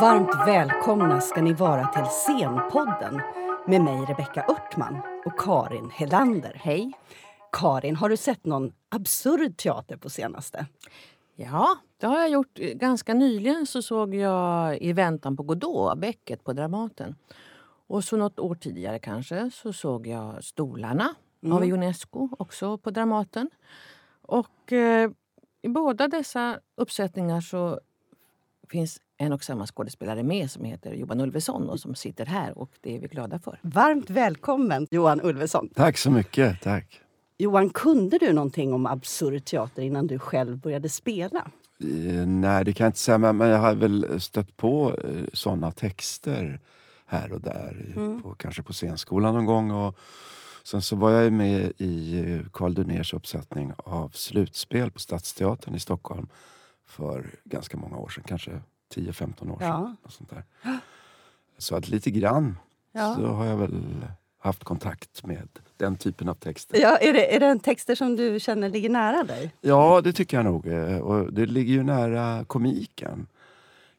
Varmt välkomna ska ni vara till Scenpodden med mig Rebecka Örtman och Karin Helander. Hej. Karin, har du sett någon absurd teater på senaste? Ja, det har jag gjort. Ganska nyligen så såg jag I väntan på Godot, Becket på Dramaten. Och så något år tidigare kanske så såg jag Stolarna mm. av Ionesco, också på Dramaten. Och eh, i båda dessa uppsättningar så finns en och samma skådespelare med som heter Johan Ulveson och som sitter här och det är vi glada för. Varmt välkommen Johan Ulveson. Tack så mycket. Tack. Johan, kunde du någonting om absurd teater innan du själv började spela? Eh, nej, det kan jag inte säga, men, jag har väl stött på eh, såna texter här och där, mm. på, kanske på scenskolan någon gång. Och sen så var jag med i Carl Duners uppsättning av Slutspel på Stadsteatern i Stockholm för ganska många år sedan, kanske 10-15 år sedan. sånt där. Så att lite grann så har jag väl haft kontakt med den typen av texter. Ja, är, det, är det texter som du känner ligger nära dig? Ja, det tycker jag nog. Eh, och det ligger ju nära komiken.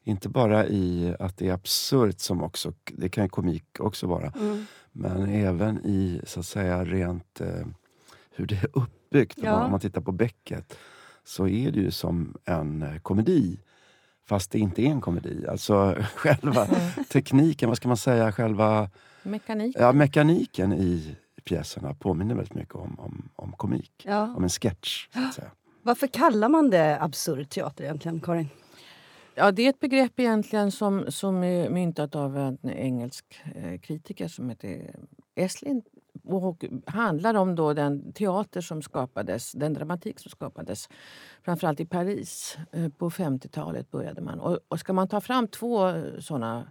Inte bara i att det är absurt, som också, det kan komik också vara. Mm. Men även i så att säga rent eh, hur det är uppbyggt. Ja. Om man tittar på Becket så är det ju som en eh, komedi. Fast det inte är en komedi. Alltså själva mm. tekniken, vad ska man säga, själva mekaniken, ja, mekaniken i pjäserna påminner väldigt mycket om, om, om komik. Ja. Om en sketch. Så att säga. Varför kallar man det absurd teater egentligen, Karin? Ja, det är ett begrepp egentligen som, som är myntat av en engelsk eh, kritiker som heter Eslin och handlar om då den teater som skapades, den dramatik som skapades framförallt i Paris. Eh, på 50-talet började man. Och, och ska man ta fram två såna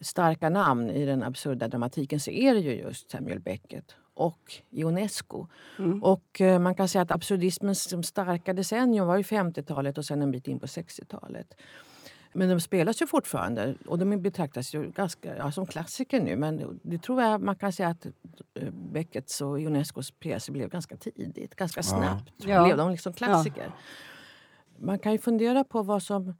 starka namn i den absurda dramatiken så är det ju just Samuel Beckett och Ionesco. Mm. Och eh, man kan säga att absurdismens starka decennium var ju 50-talet och sen en bit in på 60-talet. Men de spelas ju fortfarande och de betraktas ju ganska, ja, som klassiker nu. Men det tror jag man kan säga att eh, Beckets och Unescos pjäser blev ganska tidigt. Ganska snabbt ja. blev de liksom klassiker. Ja. Man kan ju fundera på vad som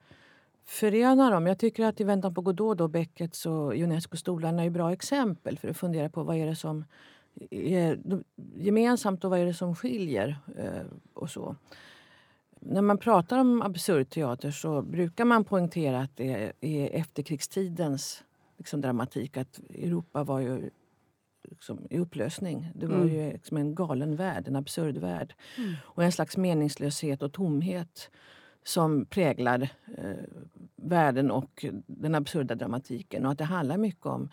förenar dem. Jag tycker att I väntan på Godot, då, Beckets och Unesco-stolarna är bra exempel för att fundera på vad är det som är gemensamt och vad är det som skiljer. Eh, och så när man pratar om absurd teater så brukar man poängtera att det är efterkrigstidens liksom, dramatik. Att Europa var ju liksom, i upplösning. Det var mm. ju liksom en galen värld, en absurd värld. Mm. Och en slags meningslöshet och tomhet som präglar eh, världen och den absurda dramatiken. Och att det handlar mycket om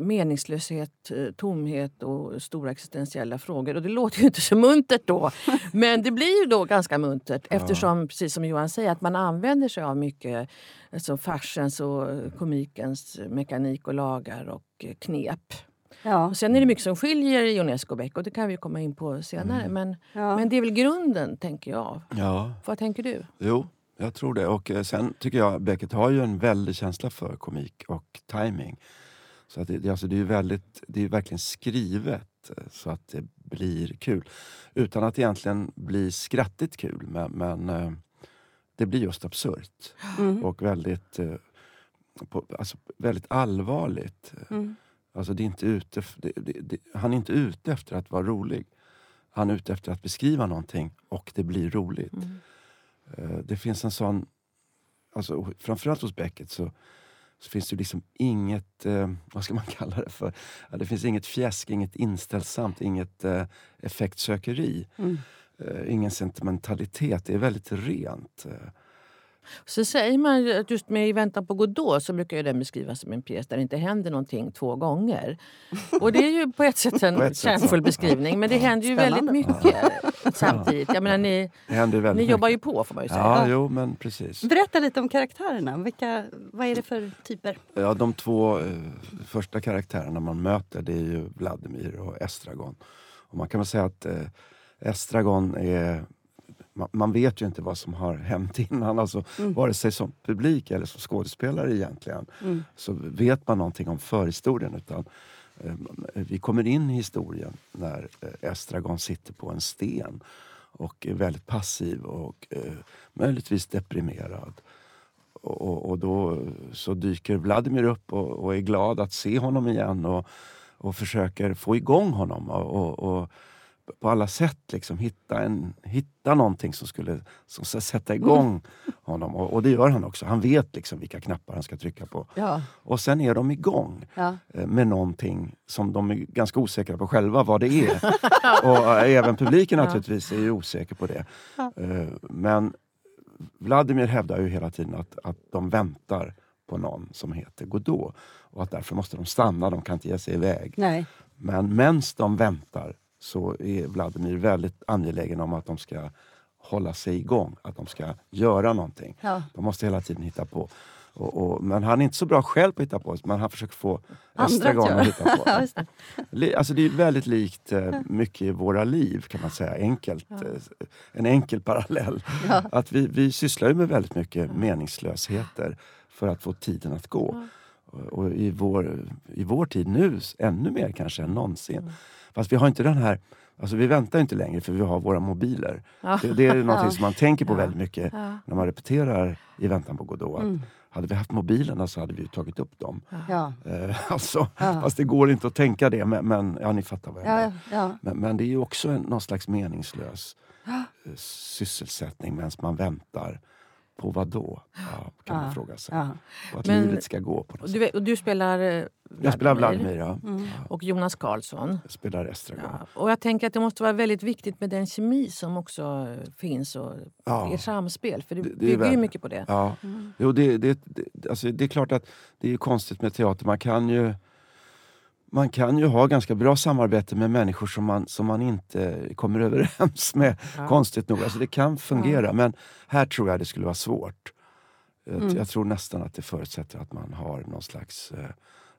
meningslöshet, eh, tomhet och stora existentiella frågor. Och det låter ju inte så muntert då, men det blir ju då ganska muntert eftersom, precis som Johan säger, att man använder sig av mycket alltså farsens och komikens mekanik och lagar och eh, knep. Ja. Och sen är det mycket som skiljer Unesco Beck och det kan vi komma in på senare. Mm. Men, ja. men det är väl grunden, tänker jag. Ja. Vad tänker du? Jo, jag tror det. Och eh, sen tycker jag Beckett har ju en väldig känsla för komik och timing. Så att det, alltså det, är väldigt, det är verkligen skrivet eh, så att det blir kul. Utan att egentligen bli skrattigt kul, men, men eh, det blir just absurt. Mm. Och väldigt, eh, på, alltså väldigt allvarligt. Mm. Alltså det är inte ute, det, det, han är inte ute efter att vara rolig. Han är ute efter att beskriva någonting och det blir roligt. Mm. Det finns en sån... Alltså, framförallt hos Beckett så så finns det liksom inget, eh, vad ska man kalla det för? Ja, det finns inget fjäsk, inget inställsamt, inget eh, effektsökeri. Mm. Eh, ingen sentimentalitet, det är väldigt rent. Så säger man att just med I väntan på Godot så brukar den beskrivas som en pjäs där det inte händer någonting två gånger. Och det är ju på ett sätt en ett kärnfull beskrivning men det händer ju Spännande. väldigt mycket samtidigt. Jag menar, ni ni jobbar ju på får man ju säga. Ja, jo, men precis. Berätta lite om karaktärerna. Vilka, vad är det för typer? Ja, de två eh, första karaktärerna man möter det är ju Vladimir och Estragon. Och man kan väl säga att eh, Estragon är man, vet ju inte vad som har hänt innan, alltså, mm. vare sig som publik eller som skådespelare egentligen. Mm. Så vet man någonting om förhistorien. Utan, eh, vi kommer in i historien när eh, Estragon sitter på en sten och är väldigt passiv och eh, möjligtvis deprimerad. och, och då så dyker Vladimir upp och, och, är glad att se honom igen och, och försöker få igång honom. och, och på alla sätt liksom hitta, en, hitta någonting som skulle som ska sätta igång mm. honom. Och, och, det gör han också. Han vet liksom vilka knappar han ska trycka på. Ja. Och sen är de igång ja. Eh, med någonting som de är ganska osäkra på själva vad det är. och även publiken naturligtvis är ju osäker på det. Eh, men Vladimir hävdar ju hela tiden att, att de väntar på någon som heter Godot. Och att därför måste de stanna, de kan inte ge sig iväg. Nej. Men medan de väntar så är Vladimir väldigt angelägen om att de ska hålla sig igång, att de ska göra någonting. Ja. De måste hela tiden hitta på. Och, och, men han är inte så bra själv på att hitta på, men han försöker få Estragon att hitta på. det. Alltså det är väldigt likt eh, mycket i våra liv, kan man säga. Enkelt, ja. eh, en enkel parallell. Ja. Att vi, vi sysslar med väldigt mycket meningslösheter för att få tiden att gå. Och i vår, i vår tid nu, ännu mer kanske än någonsin. Fast vi har inte den här Alltså vi väntar inte längre för vi har våra mobiler. Ja. Det, det, är något som man tänker på ja. väldigt mycket ja. när man repeterar i väntan på Godot. Mm. Hade vi haft mobilerna så hade vi tagit upp dem. Ja. Eh, alltså, Fast det går inte att tänka det, men, men ja, ni fattar vad jag menar. Men, men, det är ju också en, någon slags meningslös eh, sysselsättning medan man väntar. På vad då? Ja, kan man fråga sig. På att Men, livet ska gå på något du, sätt. Och du spelar Vladimir. Eh, jag spelar Vladimir, ja. Mm. Och Jonas Karlsson. Jag spelar Estragon. Och jag tänker att det måste vara väldigt viktigt med den kemi som också finns och ja. ert samspel. För det, det bygger ju mycket på det. Ja. Mm. Jo, det, det, det, alltså, det är klart att det är konstigt med teater. Man kan ju man kan ju ha ganska bra samarbete med människor som man, som man inte kommer överens med, ja. konstigt nog. Alltså det kan fungera, ja. men här tror jag det skulle vara svårt. Mm. Jag tror nästan att det förutsätter att man har någon slags eh,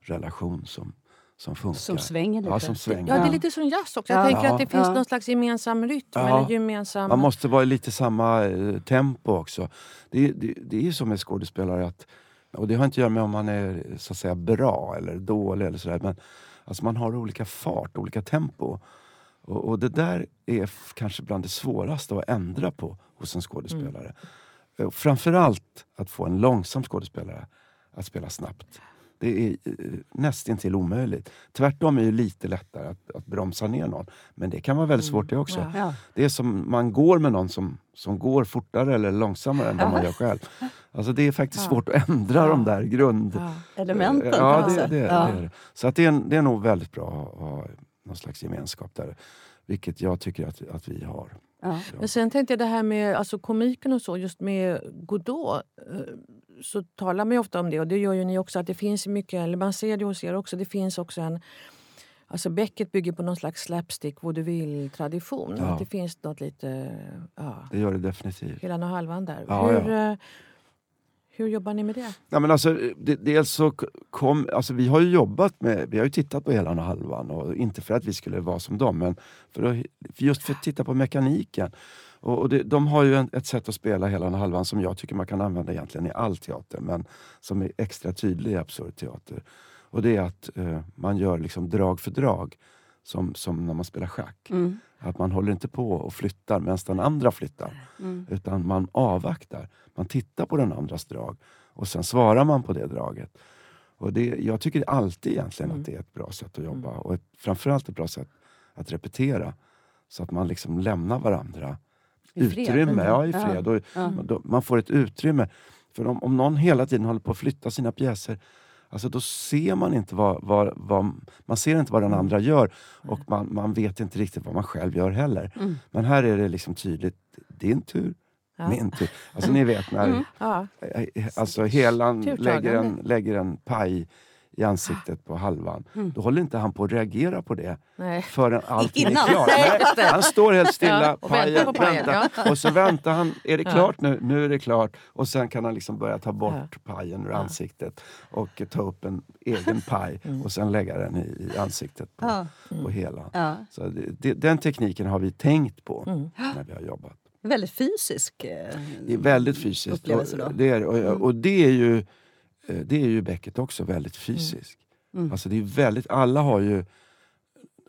relation som, som funkar. Som svänger lite. Ja, som svänger. ja det är lite som jazz också. Jag tänker att det finns någon slags gemensam rytm. Eller gemensam... Man måste vara i lite samma eh, tempo också. Det, det, det är ju som med skådespelare att och det har inte att göra med om man är så att säga bra eller dålig eller sådär. Men alltså man har olika fart, olika tempo. Och, och, det där är kanske bland det svåraste att ändra på hos en skådespelare. Mm. Framförallt att få en långsam skådespelare att spela snabbt. Det är eh, nästintill omöjligt. Tvärtom är det lite lättare att, att bromsa ner någon. Men det kan vara väldigt svårt det också. Ja. Det är som man går med någon som, som går fortare eller långsammare än vad man gör själv. Alltså det är faktiskt ja. svårt att ändra ja. de där grund... Elementen ja, det, det, det, är Så att det, är, det är nog väldigt bra att ha någon slags gemenskap där. Vilket jag tycker att, att vi har. Ja. Men sen tänkte jag det här med alltså komiken och så, just med Godot. Eh, så talar man ofta om det och det gör ju ni också. att det finns mycket, eller Man ser det hos er också. Det finns också en... Alltså Becket bygger på någon slags slapstick vaudeville-tradition. Ja. Det finns något lite... Ja, det gör det definitivt. Hela och halvan där. Ja, hur, ja. Hur jobbar ni med det? Ja, men alltså, det, dels så kom, alltså, vi har ju jobbat med, vi har ju tittat på hela och halvan. Och inte för att vi skulle vara som dem, men för att, just för att titta på mekaniken. Och, och det, de har ju en, ett sätt att spela hela och halvan som jag tycker man kan använda egentligen i all teater, men som är extra tydlig i absurd teater. Och det är att eh, man gör liksom drag för drag, som, som när man spelar schack. Mm. Att man håller inte på och flyttar medan den andra flyttar. Mm. Utan man avvaktar. Man tittar på den andras drag och sen svarar man på det draget. Och det, jag tycker alltid egentligen mm. att det är ett bra sätt att jobba. Mm. Och ett, framförallt ett bra sätt att repetera. Så att man liksom lämnar varandra I utrymme. Fred. Ja, i fred. Ja. Och. Då, man får ett utrymme. För om, om någon hela tiden håller på att flytta sina pjäser Alltså då ser man inte vad, vad, vad, man ser inte vad den mm. andra gör och man, man vet inte riktigt vad man själv gör heller. Mm. Men här är det liksom tydligt, din tur, ja. min tur. Alltså ni vet när mm. ja. alltså, Helan lägger en, lägger en paj i ansiktet på halvan. Mm. Då håller inte han på att reagera på det Nej. förrän allting Innan. är klart. Nej, han står helt stilla, ja, och pajen, väntar, pajen, väntar. och så väntar han. Är det klart nu? Nu är det klart. Och sen kan han liksom börja ta bort ja. pajen ur ja. ansiktet och ta upp en egen paj mm. och sen lägga den i, i ansiktet på, ja. på hela. Så det, den tekniken har vi tänkt på mm. när vi har jobbat. Väldigt fysisk eh, Det är väldigt fysiskt. Upplevelse då. Och, det är, och, mm. och det är ju det är ju Beckett också, väldigt mm. fysisk. Mm. Alltså det är väldigt, alla har ju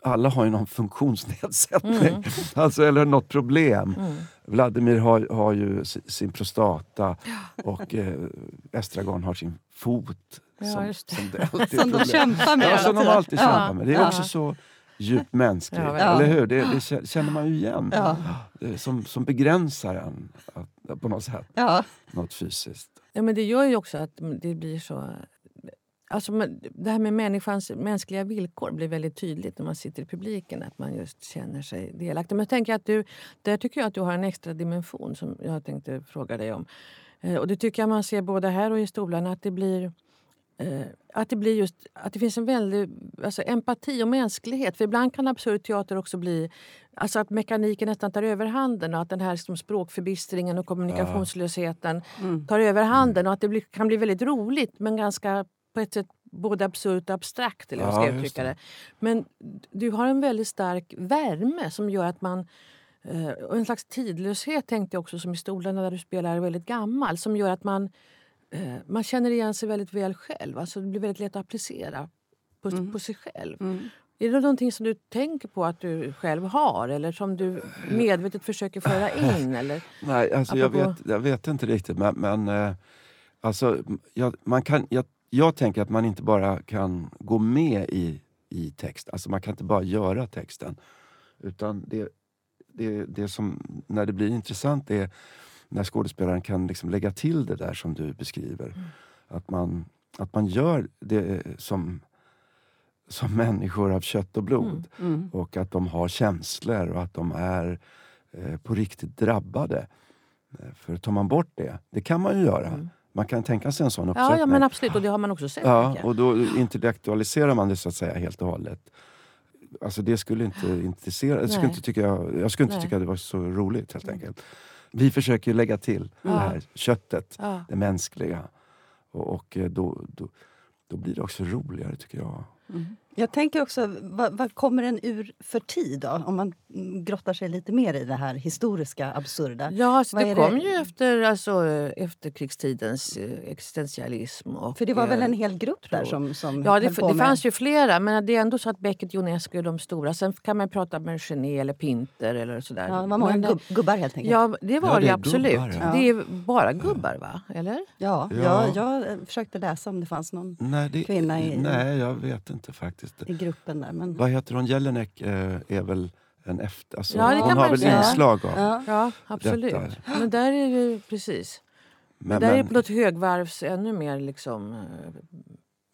alla har ju någon funktionsnedsättning. Mm. Alltså, eller något problem. Mm. Vladimir har, har ju si- sin prostata och eh, Estragon har sin fot. Ja, som, som det alltid Som de kämpar med Ja, som de alltid Ja. kämpar med. Det är Ja. också så djupt mänskligt. Eller hur? Det, det kä- känner man ju igen. Som, som begränsar en att, på något sätt. Något fysiskt. Ja, men det gör ju också att det blir så... Alltså, det här med människans mänskliga villkor blir väldigt tydligt när man sitter i publiken. Att man just känner sig delaktig. Men jag tänker att du, där tycker jag att du har en extra dimension som jag tänkte fråga dig om. Eh, och det tycker jag man ser både här och i stolarna. Att det blir... Eh, att det blir just att det finns en väldig alltså empati och mänsklighet. För ibland kan absurd teater också bli alltså att mekaniken nästan tar överhanden och att den här liksom, språkförbistringen och kommunikationslösheten Mm. tar över handen och att det blir, kan bli väldigt roligt men ganska på ett sätt både absurt och abstrakt. Eller hur jag Ja, ska det. det. Men du har en väldigt stark värme som gör att man eh, och en slags tidlöshet tänkte jag också som i stolarna där du spelar väldigt gammal som gör att man, eh, man känner igen sig väldigt väl själv. Alltså det blir väldigt lätt att applicera på, på sig själv. Mm. Är det någonting som du tänker på att du själv har eller som du medvetet försöker föra in? Eller? Nej, alltså jag, vet, jag vet inte riktigt. Men, men eh, alltså, jag, man kan, jag, jag tänker att man inte bara kan gå med i, i text. Alltså man kan inte bara göra texten. Utan det, det, det som, när det blir intressant är när skådespelaren kan liksom lägga till det där som du beskriver. Att, man, att man gör det som, som människor av kött och blod. Mm. Och att de har känslor och att de är eh, på riktigt drabbade. Eh, För tar man bort det, det kan man ju göra. Man kan tänka sig en sån uppsättning. Ja, ja, men absolut. Och det har man också sett. Ja, jag. och då intellektualiserar man det så att säga helt och hållet. Alltså det skulle inte intressera, jag skulle inte tycka, jag skulle inte Nej. tycka det var så roligt helt enkelt. Vi försöker lägga till det här köttet, Ja. det mänskliga. Och, och eh, då, då, då blir det också roligare tycker jag. Jag tänker också, vad, vad kommer den ur för tid då? Om man grottar sig lite mer i det här historiska absurda. Ja, alltså, det kom det? ju efter alltså, efterkrigstidens eh, existentialism. Och, För det var väl eh, en hel grupp där som, som Ja, det, det fanns ju flera, men det är ändå så att Beckett, Ionesco är de stora. Sen kan man prata med Gené eller Pinter eller sådär. Ja, det var många Men, eh, gubb, gubbar helt enkelt. Ja, det var Ja, det, absolut. gubbar, ja. Det är bara gubbar, va? Eller? Ja, Ja. Jag, jag eh, försökte läsa om det fanns någon Nej, det, Kvinna i- nej jag vet inte faktiskt. I gruppen där. Men... Vad heter hon? Jelinek eh, är väl en efter... Alltså, Ja, det kan hon har väl säga. inslag av... Ja. Ja, absolut. Detta. Men där är ju precis. Men, där är men, på något högvarvs ännu mer liksom... eh,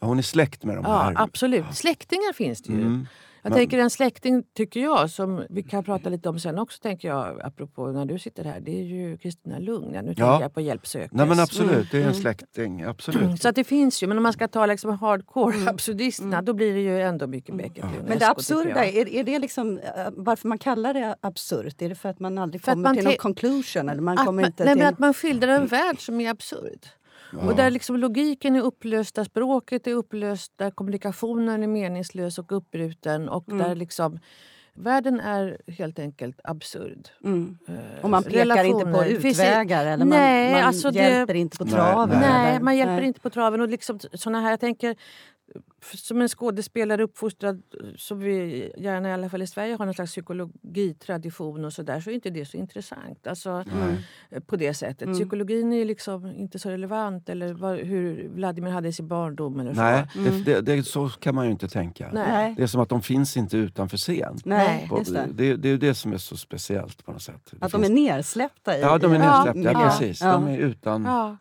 hon är släkt med de Ja, här. absolut. Släktingar finns det ju. Mm. Jag Men- tänker en släkting, tycker jag, som vi kan prata lite om sen också, tänker jag, apropå när du sitter här, det är ju Kristina Lugn. Nu Ja. tänker jag på Hjälpsökes. Nej men absolut, det är en Mm. släkting. Absolut. Så att det finns ju, men om man ska ta liksom hardcore absurdisterna, då blir det ju ändå mycket Beckett och Men det absurda, är, är det liksom, eh, varför man kallar det absurt? Är det för att man aldrig För kommer man till någon conclusion? Eller man kommer man, inte nej, till... men att man skildrar en värld som är absurd. Och där liksom logiken är upplöst, där språket är upplöst, där kommunikationen är meningslös och uppbruten. Och Mm. där liksom, världen är helt enkelt absurd. Mm. Eh, Och man pekar inte på relationer. Det finns- utvägar eller man, Nej, man alltså det- hjälper inte på Nej, traven? Nej, eller? man hjälper Nej. inte på traven. Och liksom såna här, jag tänker, som en skådespelare uppfostrad, som vi gärna i alla fall i Sverige har någon slags psykologitradition och så där, så är inte det så intressant. Alltså, eh, På det sättet. Mm. Psykologin är liksom inte så relevant. Eller vad, hur Vladimir hade i sin barndom. Eller Nej, så. Mm. det, det, det, så kan man ju inte tänka. Nej. Nej. Det är som att de finns inte utanför scen. Nej, På- just det. Det, det är ju det som är så speciellt på något sätt. Det Att de är finns- nersläppta i Ja, de är nedsläppta. Ja, Ja. precis. Ja. De är utan Ja.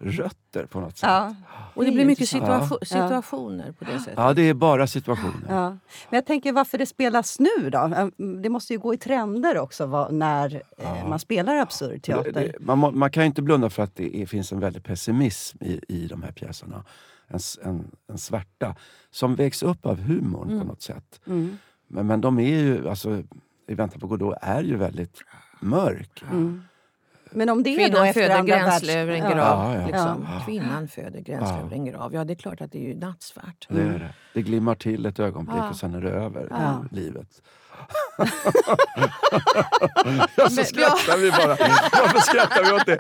Rötter på något sätt. Ja. Och det blir mycket situa- Ja. situationer på det sättet. Ja, det är bara situationer. Ja. Men jag tänker varför det spelas nu då? Det måste ju gå i trender också vad, när eh, man spelar absurd Det, teater. det, man, må- man kan ju inte blunda för att det är, finns en väldig pessimism i, i de här pjäserna. En, en, en svärta som vägs upp av humorn på något sätt. Mm. Men, men de är ju, alltså, I väntan på Godot är ju väldigt mörk. Mm. Men om det är då Kvinnan efter föder andra världs... gränsle över en grav. Ja, ja. Liksom. Ja. Kvinnan föder gränsle Ja. över en grav. Ja, det är klart att det är ju nattsvart. Det, är det. det glimmar till ett ögonblick Ja. och sen är det över, Ja. livet. ja, så skrattar vi bara. Varför skrattar vi åt det?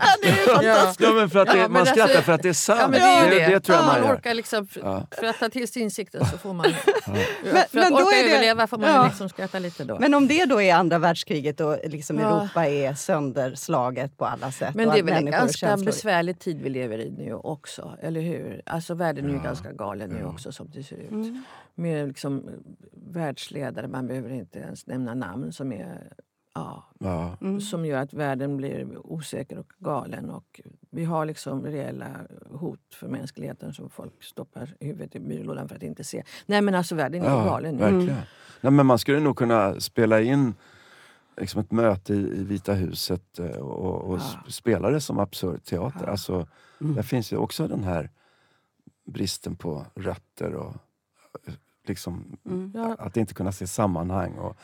Ja. Ja, men för att det, Ja, men man alltså- skrattar för att det är sant. Ja, men det är det. det, tror jag Ja, man gör. orkar liksom, Ja. För att ta till sig insikten så får man... för men att då orka är det- överleva får man ja. liksom skratta lite då. Men om det då är andra världskriget och liksom Ja. Europa är sönderslaget på alla sätt. Men det är väl en ganska känslor- besvärlig tid vi lever i nu också, eller hur? Alltså världen är ju Ja. ganska galen nu Ja. också som det ser ut. Mm. Med liksom världsledare, man behöver inte ens nämna namn, som är Ja, Ja. Mm. som gör att världen blir osäker och galen. Och vi har liksom reella hot för mänskligheten som folk stoppar huvudet i byrålådan för att inte se. Nej men alltså världen är Ja, galen nu. verkligen. Nej, men man skulle nog kunna spela in liksom ett möte i, i Vita huset eh, och, och Ja. spela det som absurd teater. Ja. Alltså, Mm. Där finns ju också den här bristen på rötter och eh, liksom, Mm. Ja, att inte kunna se sammanhang och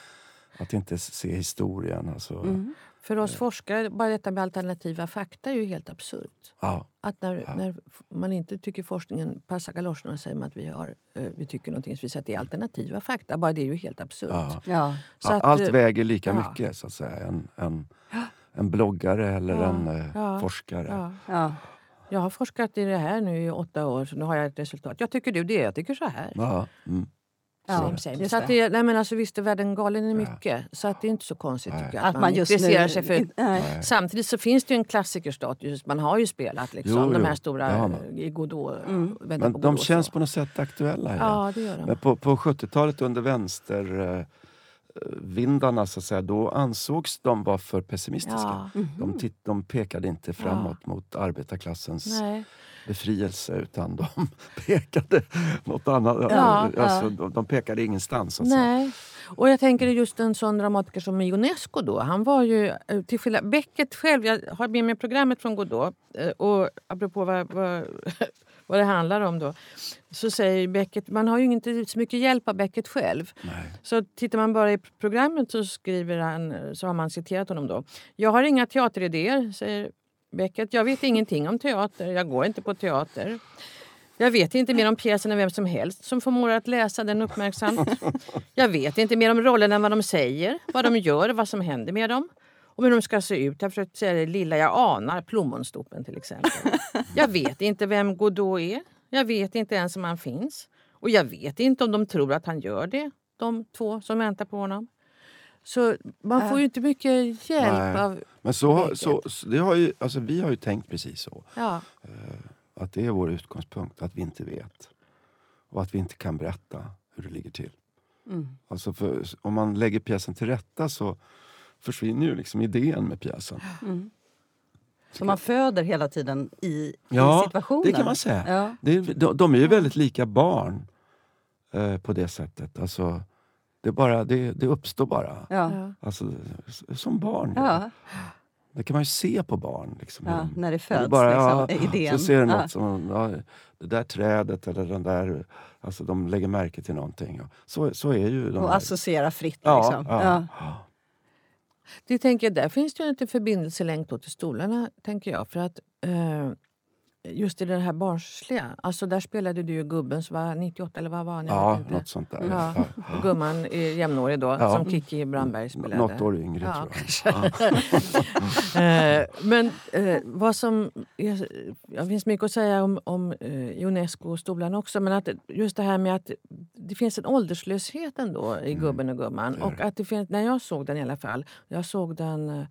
att inte se historien. Alltså, Mm. för oss forskare, bara detta med alternativa fakta är ju helt absurt. ja, Att när, Ja. när man inte tycker forskningen passar galoscherna säger man att vi, har, eh, vi tycker någonting som visar att det är alternativa fakta. Bara det är ju helt absurt. ja. Ja. Så att, Allt eh, väger lika ja. mycket så att säga. En, en, en bloggare eller Ja, en eh, ja, forskare. Ja. Ja. Jag har forskat i det här nu i åtta år, så nu har jag ett resultat. Jag tycker du det, jag tycker så här. Ja, mm. Ja, Så att det. nej men alltså, visst är världen galen i Ja. mycket. Så att det är inte så konstigt Nej. tycker jag, Att man just intresserar nu... sig för... Nej. Samtidigt så finns det ju en klassikerstatus. Man har ju spelat liksom, Jo, de jo, här stora eh, man. i Godot. Mm. Men de Godot, känns så. på något sätt aktuella. igen. Ja, det gör de. Men på, på 70-talet under vänstervindarna så att säga, då ansågs de vara för pessimistiska. Ja. Mhm. De, titt, de pekade inte framåt mot arbetarklassens Nej. Befrielse utan de pekade något annat. Ja, alltså, ja. De, de pekade ingenstans. Så att säga. Nej. Och jag tänker just en sån dramatiker som Ionesco då. Han var ju, eh, till skillnad, Beckett själv, jag har med mig programmet från Godot. eh, Och apropå vad, vad, vad det handlar om då. Så säger Beckett, man har ju inte så mycket hjälp av Beckett själv. Nej. Så tittar man bara i programmet så skriver han, så har man citerat honom då. Jag har inga teateridéer, säger Beckett. Jag vet ingenting om teater. Jag går inte på teater. Jag vet inte mer om pjäsen än vem som helst som förmår att läsa den uppmärksamt. Jag vet inte mer om rollerna än vad de säger, vad de gör, vad som händer med dem. Och hur de ska se ut. Jag har säga det lilla jag anar, plommonstopen till exempel. Jag vet inte vem Godot är. Jag vet inte ens om han finns. Och jag vet inte om de tror att han gör det, de två som väntar på honom. Så man får ju inte mycket hjälp Nej. av... Men så, så, så det har ju, alltså, vi har ju tänkt precis så. Ja, Att det är vår utgångspunkt, att vi inte vet. Och att vi inte kan berätta hur det ligger till. Mm. Alltså för, om man lägger pjäsen till rätta så försvinner ju liksom idén med pjäsen. Mm. Så man föder hela tiden i, Ja, i situationen? det kan man säga. Ja. Det de, de är ju väldigt lika barn eh, på det sättet. Alltså, det, bara, det, det uppstår bara. Ja. Alltså, som barn. Ja. Det kan man ju se på barn. Liksom, ja, de- när det föds, det bara, liksom, ja, idén. Så ser du något ja. som, ja, det där trädet eller den där... Alltså de lägger märke till någonting. Och Så, så är ju de Och här- associera fritt. ja, Liksom. ja, Ja. ja. Det tänker jag, där finns det ju inte förbindelselänk då till stolarna, tänker jag. För att eh, just i det här barnsliga, alltså där spelade du ju gubben som var 98 eller vad var han? Ja något sånt där. Ja. Ja, gumman är jämnårig då, Ja. som Kiki Brandberg spelade. Något år yngre Ja, tror jag. Eh, Men eh, vad som... Det finns mycket att säga om, om eh, Unesco och stolarna också. Men att just det här med att det finns en ålderslöshet ändå i Gubben och gumman. Och att det finns, när jag såg den i alla fall. Jag såg den...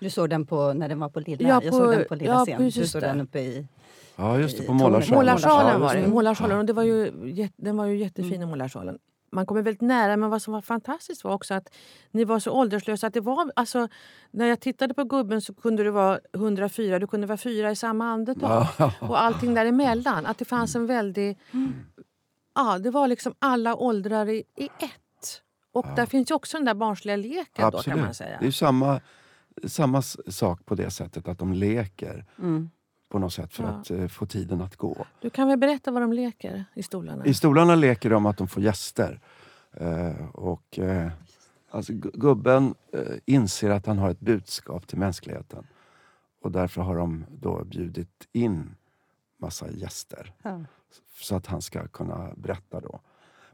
Du såg den på, när den var på Lilla? Ja, jag på- såg den på Lilla ja, scen. Du såg det. den uppe i... Ja, just det. På Målarsalen. Målarsalen Ja, var det. det. Målarsalen, och det var ju, jät- den var ju jättefin i Målarsalen. Man kommer väldigt nära, men vad som var fantastiskt var också att ni var så ålderslösa. Att det var, alltså, när jag tittade på gubben så kunde du vara 104, du kunde vara fyra i samma andetag. Ja. Och allting däremellan. Att det fanns en väldig... Ja, det var liksom alla åldrar i, i ett. Och där finns ju också den där barnsliga leken då kan man säga. Det är ju samma, samma sak på det sättet att de leker Mm. på något sätt för Ja. att eh, få tiden att gå. Du kan väl berätta vad de leker i stolarna? I stolarna leker de att de får gäster. Eh, och, eh, alltså, gu- gubben eh, inser att han har ett budskap till mänskligheten. Och därför har de då bjudit in massa gäster. Ja. Så att han ska kunna berätta då.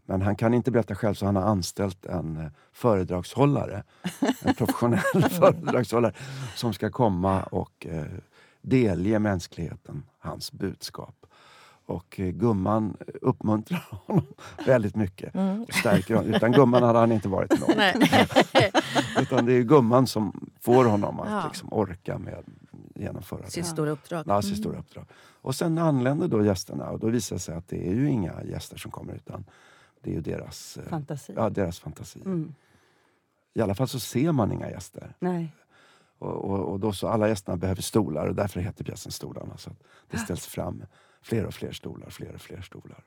Men han kan inte berätta själv så han har anställt en eh, föredragshållare. En professionell föredragshållare som ska komma och eh, delge mänskligheten hans budskap. Och eh, gumman uppmuntrar honom väldigt mycket. Mm. Stärker honom. Utan gumman hade han inte varit någon. Utan det är gumman som får honom att Ja. liksom orka med genomföra. Sitt stora uppdrag. Ja, sitt stora uppdrag. Och sen anländer då gästerna och då visar det sig att det är ju inga gäster som kommer utan det är ju deras, eh, Fantasi. ja, deras fantasi. Mm. I alla fall så ser man inga gäster. Nej. Och, och, och då så alla gästerna behöver stolar och därför heter pjäsen Stolarna. Så det ställs fram fler och fler stolar, fler och fler stolar.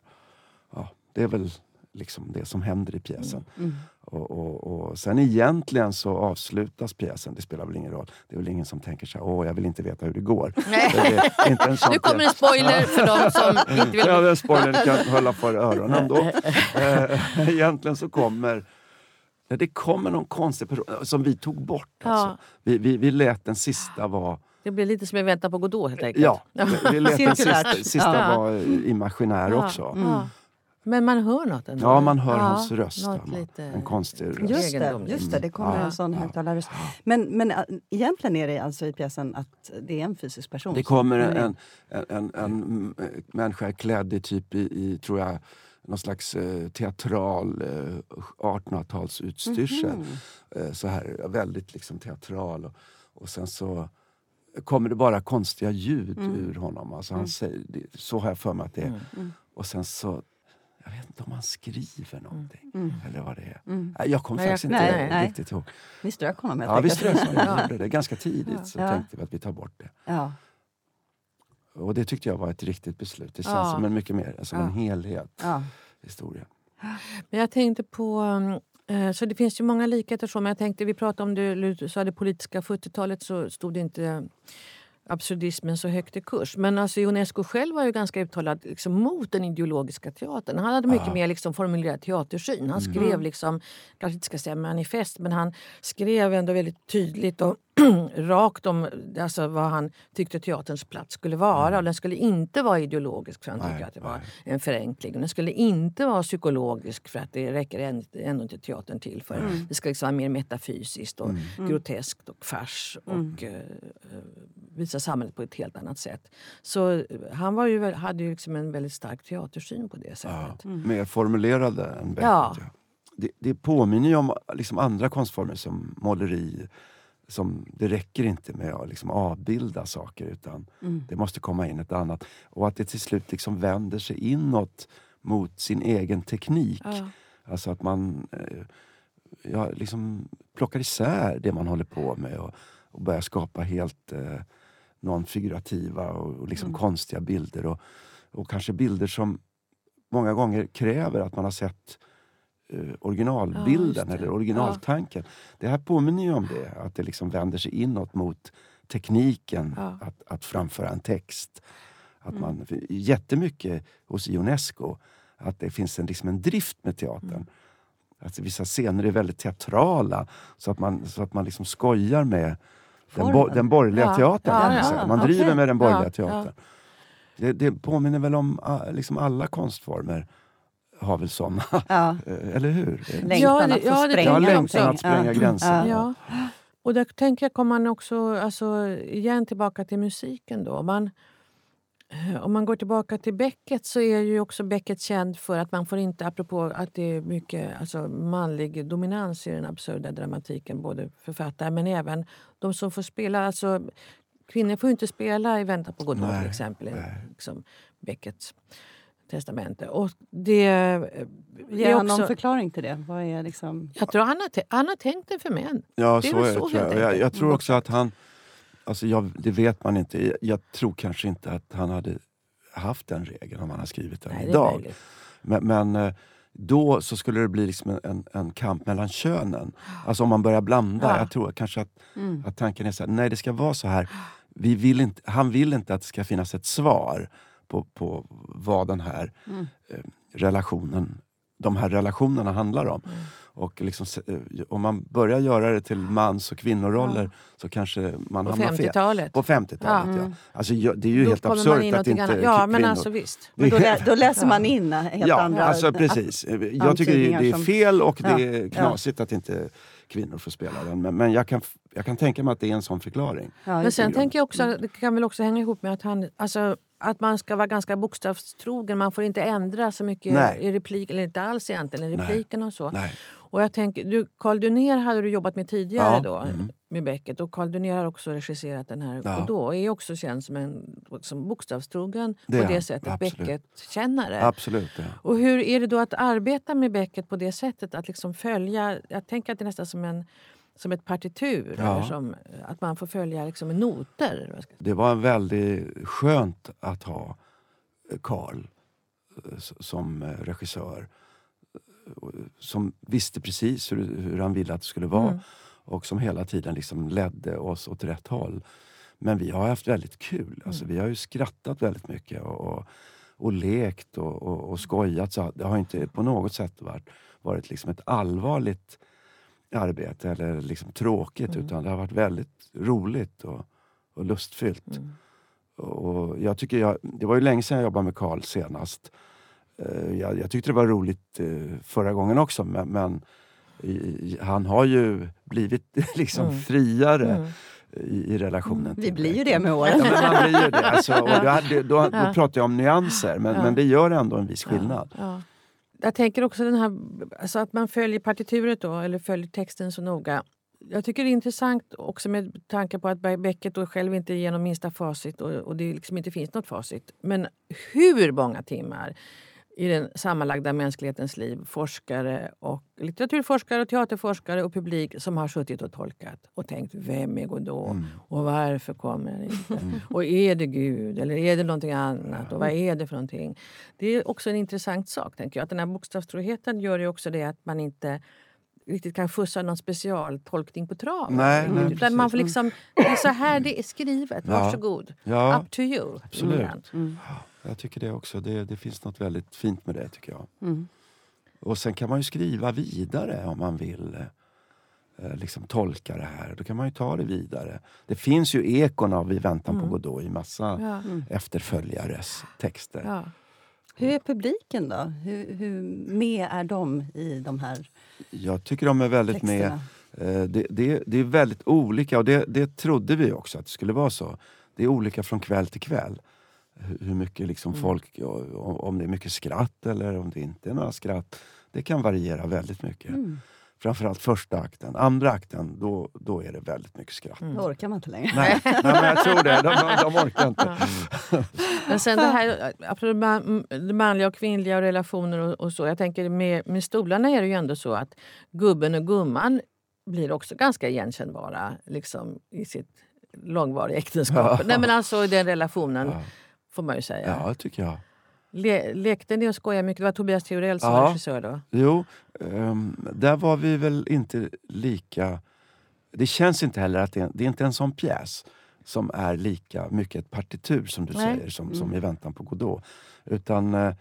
Ja, det är väl liksom det som händer i pjäsen. Mm. Och, och, och sen egentligen så avslutas pjäsen, det spelar väl ingen roll. Det är väl ingen som tänker så här, åh jag vill inte veta hur det går. Nej. Det är inte en sån Nu kommer en spoiler för de som inte vill... Ja, en spoiler, ni kan hålla för öronen då. Eh, egentligen så kommer ja, det kommer någon konstig person som vi tog bort. Ja. Alltså. Vi, vi, vi lät den sista vara... Det blir lite som i Vänta på Godot helt enkelt. Ja, vi, vi lät den sista, sista Ja. vara imaginär Ja. också. Ja. Men man hör något ändå. Ja, man hör Ja, hans röst. man. lite- En konstig röst. Just det, just det, det kommer Ja. en sån Ja. högtalarröst. Men, men äh, egentligen är det alltså i pjäsen att det är en fysisk person? Det kommer en, en, en, en äh, människa klädd i, typ i, i tror jag, någon slags eh, teatral eh, 1800-talsutstyrsel. Mhm. Eh, så här, väldigt liksom teatral. Och, och sen så kommer det bara konstiga ljud Mm. ur honom. Alltså han säger, det, så har jag för mig att det är. Mm. Mm. Och sen så, jag vet inte om han skriver någonting. Mm. Eller vad det är. Mm. Jag kommer faktiskt jag- inte nej, nej. riktigt ihåg. Ni strök honom helt Ja, vi enkelt. strök honom. Ja. Vi det. Ganska tidigt Ja. så Ja. tänkte vi att vi tar bort det. Ja. Och det tyckte jag var ett riktigt beslut. Det känns Ja. som en mycket mer som Ja. en helhet Ja. historia. Men jag tänkte på... eh, Så det finns ju många likheter. Så, men jag tänkte, vi pratade om det, du sa det politiska 70-talet så stod det inte absurdismen så högt i kurs. Men alltså Ionesco själv var ju ganska uttalad liksom, mot den ideologiska teatern. Han hade mycket Ja. mer liksom, formulerad teatersyn. Han skrev, liksom, kanske inte ska säga manifest, men han skrev ändå väldigt tydligt och rakt om alltså, vad han tyckte teaterns plats skulle vara. Och den skulle inte vara ideologisk för han tyckte Nej, att det var nej. en förenkling. Och den skulle inte vara psykologisk för att det räcker ändå, inte teatern till för. Mm. Det ska liksom vara mer metafysiskt och Mm. groteskt och fars Mm. och eh, eh, visa samhället på ett helt annat sätt. Så eh, han var ju, hade ju liksom en väldigt stark teatersyn på det Ja, sättet. Mer formulerade än. Ja. Ja. Det, det påminner ju om liksom andra konstformer som måleri. Som, det räcker inte med att liksom avbilda saker utan Mm. det måste komma in ett annat. Och att det till slut liksom vänder sig inåt mot sin egen teknik. Ja. Alltså att man eh, ja, liksom plockar isär det man håller på med och, och börjar skapa helt eh, non-figurativa och, och liksom Mm. konstiga bilder. Och, och kanske bilder som många gånger kräver att man har sett eh, Ja, originalbilden det. eller originaltanken. Det här påminner ju om det, att det liksom vänder sig inåt mot tekniken Ja. att, att framföra en text. Att Mm. man, jättemycket hos Ionesco att det finns en, liksom en drift med teatern. Mm. Att vissa scener är väldigt teatrala så att man, så att man liksom skojar med den, bo, den borgerliga Ja, teatern. ja, ja. Man driver med den borgerliga Ja, teatern. Det, det påminner väl om ah, liksom alla konstformer har väl såna, Ja. eller hur? Längtan Ja, att få ja, det spränga Ja, tänker jag längtan att spränga Ja. gränser. Ja. Och där tänker jag kommer man också, alltså, igen tillbaka till musiken då. Man, eh, om man går tillbaka till Beckett så är ju också Beckett känd för att man får inte, apropå att det är mycket alltså, manlig dominans i den absurda dramatiken, både författare men även de som får spela. Alltså, kvinnor får ju inte spela i Vänta på Godot till exempel, liksom Becketts testamente. Och det eh, Ge någon också, förklaring till det? Vad är liksom... jag tror han har, han har tänkt det för män. Ja, Det är så är det. så tror jag. helt Jag, enkelt. jag tror också att han... Alltså jag, det vet man inte. Jag, jag tror kanske inte att han hade haft den regeln om han har skrivit den Nej, det är idag. Men, men eh, då så skulle det bli liksom en- en, en kamp mellan könen. Alltså om man börjar blanda. Ja. Jag tror kanske att, Mm. att tanken är så här, nej det ska vara så här. Vi vill inte, han vill inte att det ska finnas ett svar på, på vad den här Mm. eh, relationen de här relationerna handlar om. Mm. Och liksom, eh, om man börjar göra det till mans och kvinnoroller Ja. så kanske man På hamnar fel. 50-talet. På 50-talet, ja. Mm. Alltså, det är ju Då helt absurt att inte annat. Ja, men alltså visst. Men då, lä, då läser Ja. man in helt ja, andra... alltså precis. Jag tycker det, antydningar det är fel och det Ja, är ja. knasigt att inte kvinnor får spela den. Men, men jag, kan, jag kan tänka mig att det är en sån förklaring. Ja, Men sen tänker jag också, det kan väl också hänga ihop med att han, alltså, att man ska vara ganska bokstavstrogen. Man får inte ändra så mycket Nej. i replik, eller inte alls egentligen i Nej. repliken och så. Nej. Och jag tänker, du, Carl Dunér hade du jobbat med tidigare Ja, då, mm. med Beckett. Och Carl Dunér har också regisserat den här Ja. Och är också känd som en som bokstavstrogen Det på det sättet. Beckett-kännare. Absolut. Ja. Och hur är det då att arbeta med Beckett på det sättet? Att liksom följa, jag tänker att det är nästan som, en, som ett partitur. Ja. Eller som, att man får följa liksom noter. Det var väldigt skönt att ha eh, Carl eh, som eh, regissör. eh, Som visste precis hur, hur han ville att det skulle vara Mm. och som hela tiden liksom ledde oss åt rätt håll. Men vi har haft väldigt kul. Alltså, Mm. Vi har ju skrattat väldigt mycket och, och, och lekt och, och, och skojat. Så det har inte på något sätt varit, varit liksom ett allvarligt arbete eller liksom tråkigt Mm. utan det har varit väldigt roligt och, och lustfyllt. Mm. Och jag tycker jag, det var ju länge sedan jag jobbade med Carl senast. Eh, Jag, jag tyckte det var roligt eh, förra gången också men, men han har ju blivit liksom Mm. friare Mm. i, i relationen Vi blir ju det med Ja, åren. men man blir ju det. Alltså, och då, då, då Ja. pratar jag om nyanser men, Ja. men det gör ändå en viss skillnad. Ja, ja. Jag tänker också den här, alltså att man följer partituret då, eller följer texten så noga. Jag tycker det är intressant också med tanke på att Beckett då själv inte ger någon minsta facit och, och det liksom inte finns något facit. Men hur många timmar i den sammanlagda mänsklighetens liv, forskare och litteraturforskare, och teaterforskare och publik som har suttit och tolkat och tänkt vem är Godot Mm. och varför kommer det inte? Och är det Gud eller är det någonting annat? Och vad är det för någonting? Det är också en intressant sak. tänker jag. Att den här bokstavstroheten gör ju också det att man inte riktigt kan fussa någon specialtolkning på traven. Nej, nej, Utan man får liksom, det är så här det är skrivet. Varsågod. Ja, Up to you. absolut. Mm. Jag tycker det också. Det, det finns något väldigt fint med det tycker jag. Mm. Och sen kan man ju skriva vidare om man vill eh, liksom tolka det här. Då kan man ju ta det vidare. Det finns ju ekon av I väntan Mm. på Godot i massa Ja. Mm. efterföljares texter. Ja. Hur är publiken då? Hur, hur med är de i de här Jag tycker de är väldigt med. texterna? Eh, Det, det, det är väldigt olika och det, det trodde vi också att det skulle vara så. Det är olika från kväll till kväll. Hur mycket liksom Mm. folk, om det är mycket skratt eller om det inte är några skratt. Det kan variera väldigt mycket. Mm. Framförallt första akten. Andra akten, då, då är det väldigt mycket skratt. Mm. Då orkar man inte längre. Nej, nej, men jag tror det. De, de, de orkar inte. Men sen det här det manliga och kvinnliga och relationer och, och så. Jag tänker med, med stolarna är det ju ändå så att gubben och gumman blir också ganska igenkännbara liksom, i sitt långvariga äktenskap. Ja. Nej, men alltså i den relationen Ja, får man ju säga. ja, tycker jag. Le, lekte ni och skojade mycket? Det var Tobias Theorell som Ja. var regissör då. Jo, ehm, där var vi väl inte lika... Det känns inte heller att det är, det är inte en sån pjäs som är lika mycket ett partitur som du Nej. säger, som, som Mm. i väntan på Godot. Utan eh,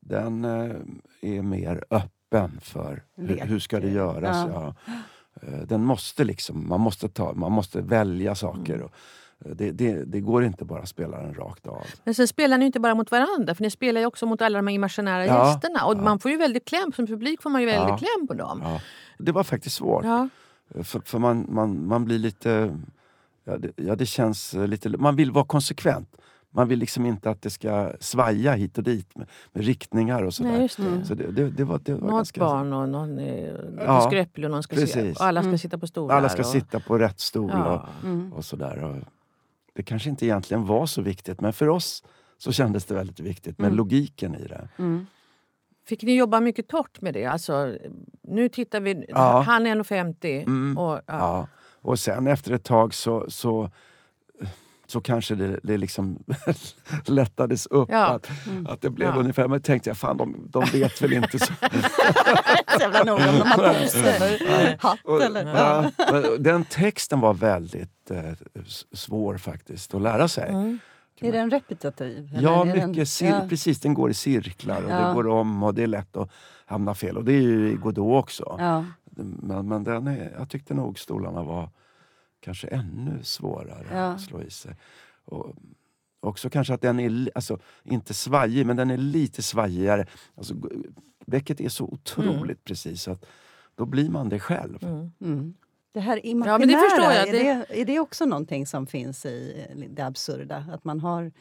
den eh, är mer öppen för hur, hur ska det göras. Ja. Ja. Eh, Den måste liksom, man måste, ta, man måste välja saker. Mm. Och, det, det, det går inte bara att spela den rakt av. Men sen spelar ni inte bara mot varandra, för ni spelar ju också mot alla de här imaginära Ja, gästerna. Och ja. man får ju väldigt kläm, som publik får man ju väldigt Ja. kläm på dem. Ja. Det var faktiskt svårt. Ja. För, för man, man, man blir lite... Ja det, ja, det känns lite... Man vill vara konsekvent. Man vill liksom inte att det ska svaja hit och dit med, med riktningar och sådär. Nej, just det. Mm. Så det, det, det var, det var Något ganska... barn och någon eh, Ja, skröplig och någon ska se, precis. och alla ska Mm. sitta på stolar. Alla ska och, sitta på rätt stol Ja. Mm. och, och sådär. Och det kanske inte egentligen var så viktigt men för oss så kändes det väldigt viktigt med Mm. logiken i det. Mm. Fick ni jobba mycket torrt med det? Alltså, nu tittar vi, Ja. han är 1,50 Mm. och ja. Ja. Och sen efter ett tag så, så, så kanske det, det liksom lättades upp. Ja. Att, Mm. att det blev Ja. ungefär, men tänkte jag, fan de, de vet väl inte så. Jävla noga om de har pose eller hatt eller... ja, men den texten var väldigt eh, svår faktiskt att lära sig. Mm. Är den repetitiv? Ja, är den- mycket cir- ja. precis. Den går i cirklar och Ja. det går om och det är lätt att hamna fel. Och det är ju i Godot också. Ja. Men, men den är, jag tyckte nog stolarna var kanske ännu svårare Ja. att slå i sig. Och också kanske att den är, alltså, inte svajig, men den är lite svajigare. Alltså, Bäcket är så otroligt precis så att då blir man det själv. Mm. Mm. Det här Ja, imaginära, men det förstår jag. Är, det, är det också någonting som finns i det absurda? Att man, har,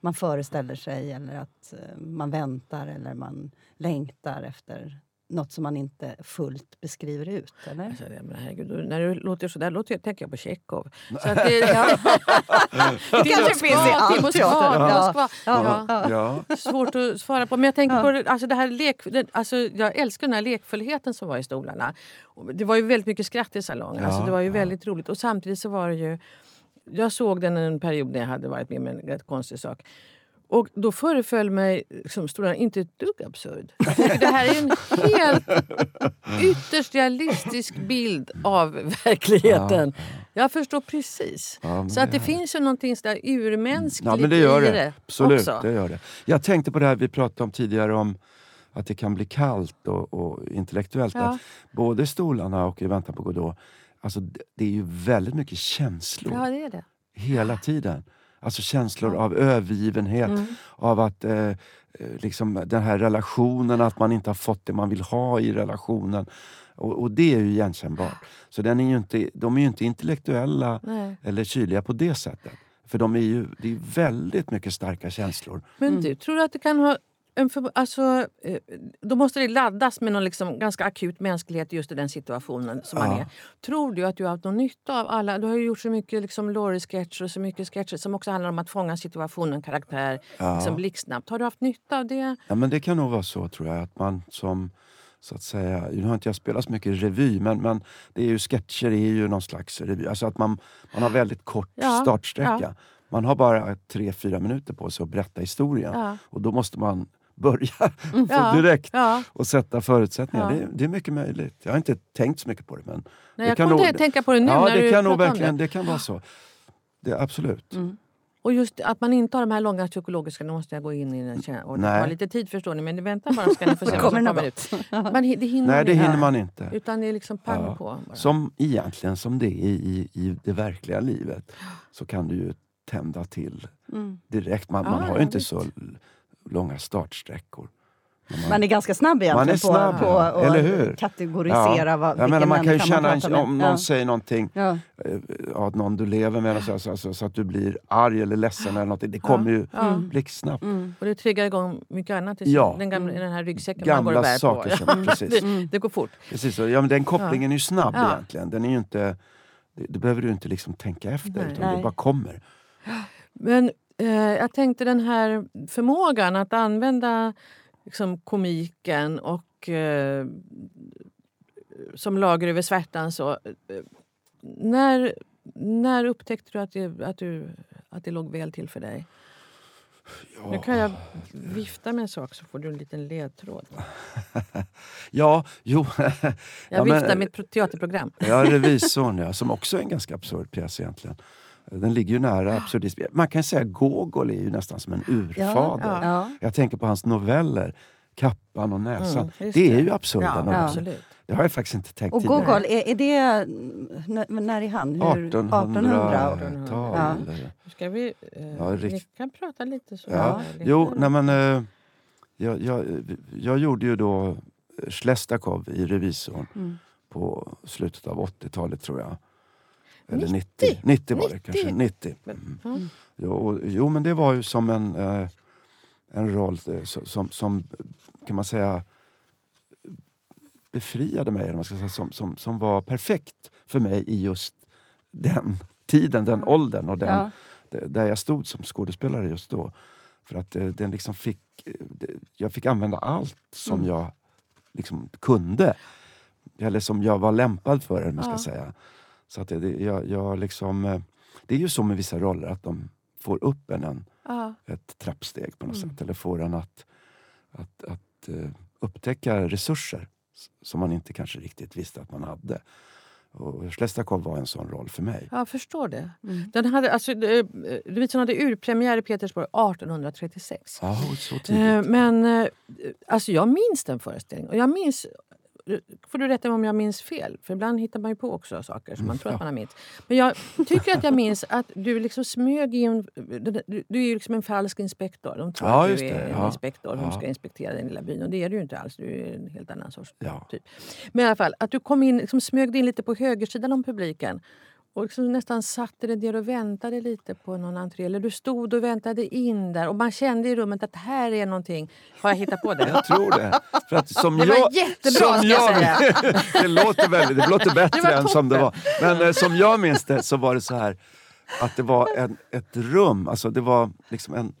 man föreställer sig eller att eh, man väntar eller man längtar efter något som man inte fullt beskriver ut? Eller? Alltså, det- men herregud, när du låter så där låter jag, tänker jag på Tjechov. Så att det, ja. Det kanske finns i all teater. Ja. Ja. Ja. Ja. Svårt att svara på. Men jag tänker Ja. på det, alltså det här lek, det, alltså jag älskar den här lekfullheten som var i stolarna. Det var ju väldigt mycket skratt i salongen. Alltså Ja, det var ju ja. väldigt roligt. Och samtidigt så var det ju... Jag såg den en period när jag hade varit med om en rätt konstig sak. Och då föreföll mig liksom, stolarna inte ett dugg absurd. Det här är en helt ytterst realistisk bild av verkligheten. Jag förstår precis. Ja, så att det finns ju någonting sådär urmänskligt Ja, men det gör i det. det Absolut, också. det gör det. Jag tänkte på det här vi pratade om tidigare om att det kan bli kallt och, och intellektuellt. Ja. Både stolarna och I väntan på Godot, alltså det det är ju väldigt mycket känslor Ja, det är det. hela tiden. Alltså känslor av övergivenhet, Mm. av att eh, eh, liksom den här relationen, att man inte har fått det man vill ha i relationen. Och, och det är ju igenkännbart. Så den är ju inte, de är ju inte intellektuella Nej. eller kyliga på det sättet. För de är ju, det är väldigt mycket starka känslor. Men Mm. du, tror du att det kan ha... För, alltså, eh, då måste det laddas med någon liksom ganska akut mänsklighet just i den situationen som man Ja. är. Tror du att du har haft någon nytta av alla... Du har ju gjort så mycket liksom, Laurie-sketcher och så mycket sketcher som också handlar om att fånga situationen, karaktär, Ja. liksom blixtsnabbt. Har du haft nytta av det? Ja, men det kan nog vara så tror jag, att man som så att säga, nu har inte jag spelat så mycket revy, men, men det är ju sketcher är ju någon slags revy. Alltså att man, man har väldigt kort Ja, startsträcka. ja. Man har bara tre, fyra minuter på sig att berätta historien. Ja. Och då måste man börja Ja. direkt Ja. och sätta förutsättningar. Ja. Det, det är mycket möjligt. Jag har inte tänkt så mycket på det. Men Nej, det jag kan nog- att tänka på det nu ja, när det du kan nog verkligen det. det kan vara så. Det, absolut. Mm. Och just att man inte har de här långa psykologiska... Nu måste jag gå in i den och det Nej. tar lite tid förstår ni, men vänta bara ska ni få se vad Kommer som något kommer ut. Man, hi- det hinner Nej, det hinner man inte. Utan det är liksom pang Ja. på. Bara. Som egentligen som det är i, i det verkliga livet så kan du ju tända till Mm. direkt. Man, Ja, man har ju inte visst. så långa startsträckor. Men Man är ganska snabb egentligen Man är snabb, på, på ja. att Eller hur? kategorisera vad, jag menar, man kan ju känna, med. om någon ja. säger någonting, Ja. eh, att någon du lever med, så, så, så, så att du blir arg eller ledsen eller någonting. Det kommer ju Ja. blixtsnabbt. Mm. Och det triggar igång mycket annat. i Ja. Den, gamla, den här ryggsäcken man går Gamla och bär saker på. som, precis. det, det går fort. precis så. Ja, men den kopplingen är ju snabb Ja. egentligen. Den är ju inte, det, det behöver du inte liksom tänka efter, Nej. utan det Nej. bara kommer. Men jag tänkte den här förmågan att använda liksom, komiken och eh, som lager över svärtan. Så, eh, när, när upptäckte du att det, att, du att det låg väl till för dig? Nu kan jag vifta med en sak så får du en liten ledtråd. Ja, jo. Jag Ja, men- viftar ett pro- teaterprogram. Ja, Revisorn, ja, som också är en ganska absurd pjäs egentligen. Den ligger ju nära absurdism. Man kan säga att Gogol är ju nästan som en urfader. Ja, Ja. Jag tänker på hans noveller, Kappan och Näsan. Mm, det är det. ju absurda Ja, noveller. absolut. Det har jag faktiskt inte tänkt Och tidigare. Gogol, är, är det... När, när är han? Hur, 1800-tal. Ja. Ska vi, eh, Ja, rikt- vi kan prata lite så. Ja. Lite- Jo, nej men... Eh, jag, jag, jag gjorde ju då Slestakov i Revisorn Mm. på slutet av 80-talet tror jag. Eller 90? 90. 90 var det 90? kanske. 90. Mm. Ja. Jo, jo, men det var ju som en, eh, en roll eh, som, som, kan man säga, befriade mig, man ska säga, som, som, som var perfekt för mig i just den tiden, den åldern och den, Ja. där jag stod som skådespelare just då. För att eh, den liksom fick, eh, det- jag fick använda allt som Mm. jag liksom kunde. Eller som jag var lämpad för, eller man ska Ja. säga. Så att det, jag, jag liksom, eh, det är ju så med vissa roller, att de får upp en, en ett trappsteg på något Mm. sätt. Eller får en att, att, att eh, upptäcka resurser som man inte kanske riktigt visste att man hade. Och Slestakov var en sån roll för mig. Jag förstår det. Mm. Den hade, alltså, eh, Lovitson hade urpremiär i Petersburg 1836. Ja, så Eh, tidigt. Men eh, alltså jag minns den föreställningen. Och jag minns, får du rätta mig om jag minns fel, för ibland hittar man ju på också saker som man tror att man har minns. Men jag tycker att jag minns att du liksom smög in... Du, du är ju liksom en falsk inspektor. De tror Ja, att du är en Ja. inspektor som Ja. ska inspektera den lilla byn. Och det är du ju inte alls. Du är en helt annan sorts typ. Men i alla fall, att du kom in, liksom smög in lite på högersidan om publiken. Och liksom nästan satte dig där och väntade lite på någon entré. Eller du stod och väntade in där. Och man kände i rummet att här är någonting. Har jag hittat på det? Jag tror det. För att som Det var jag, jättebra, som jag det, låter väldigt, det låter bättre var än som det var. Men eh, som jag minns det så var det så här att det var en, ett rum, alltså det var liksom en,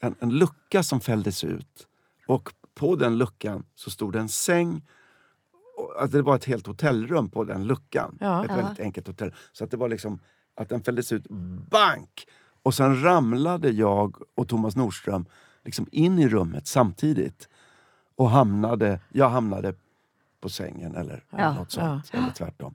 en, en lucka som fälldes ut. Och på den luckan så stod det en säng. Alltså det var ett helt hotellrum på den luckan. Ja. ett väldigt enkelt hotell. Så att det var liksom att den fälldes ut, bank! Och sen ramlade jag och Thomas Nordström liksom in i rummet samtidigt. Och hamnade, jag hamnade på sängen eller Ja. något sånt. Eller tvärtom.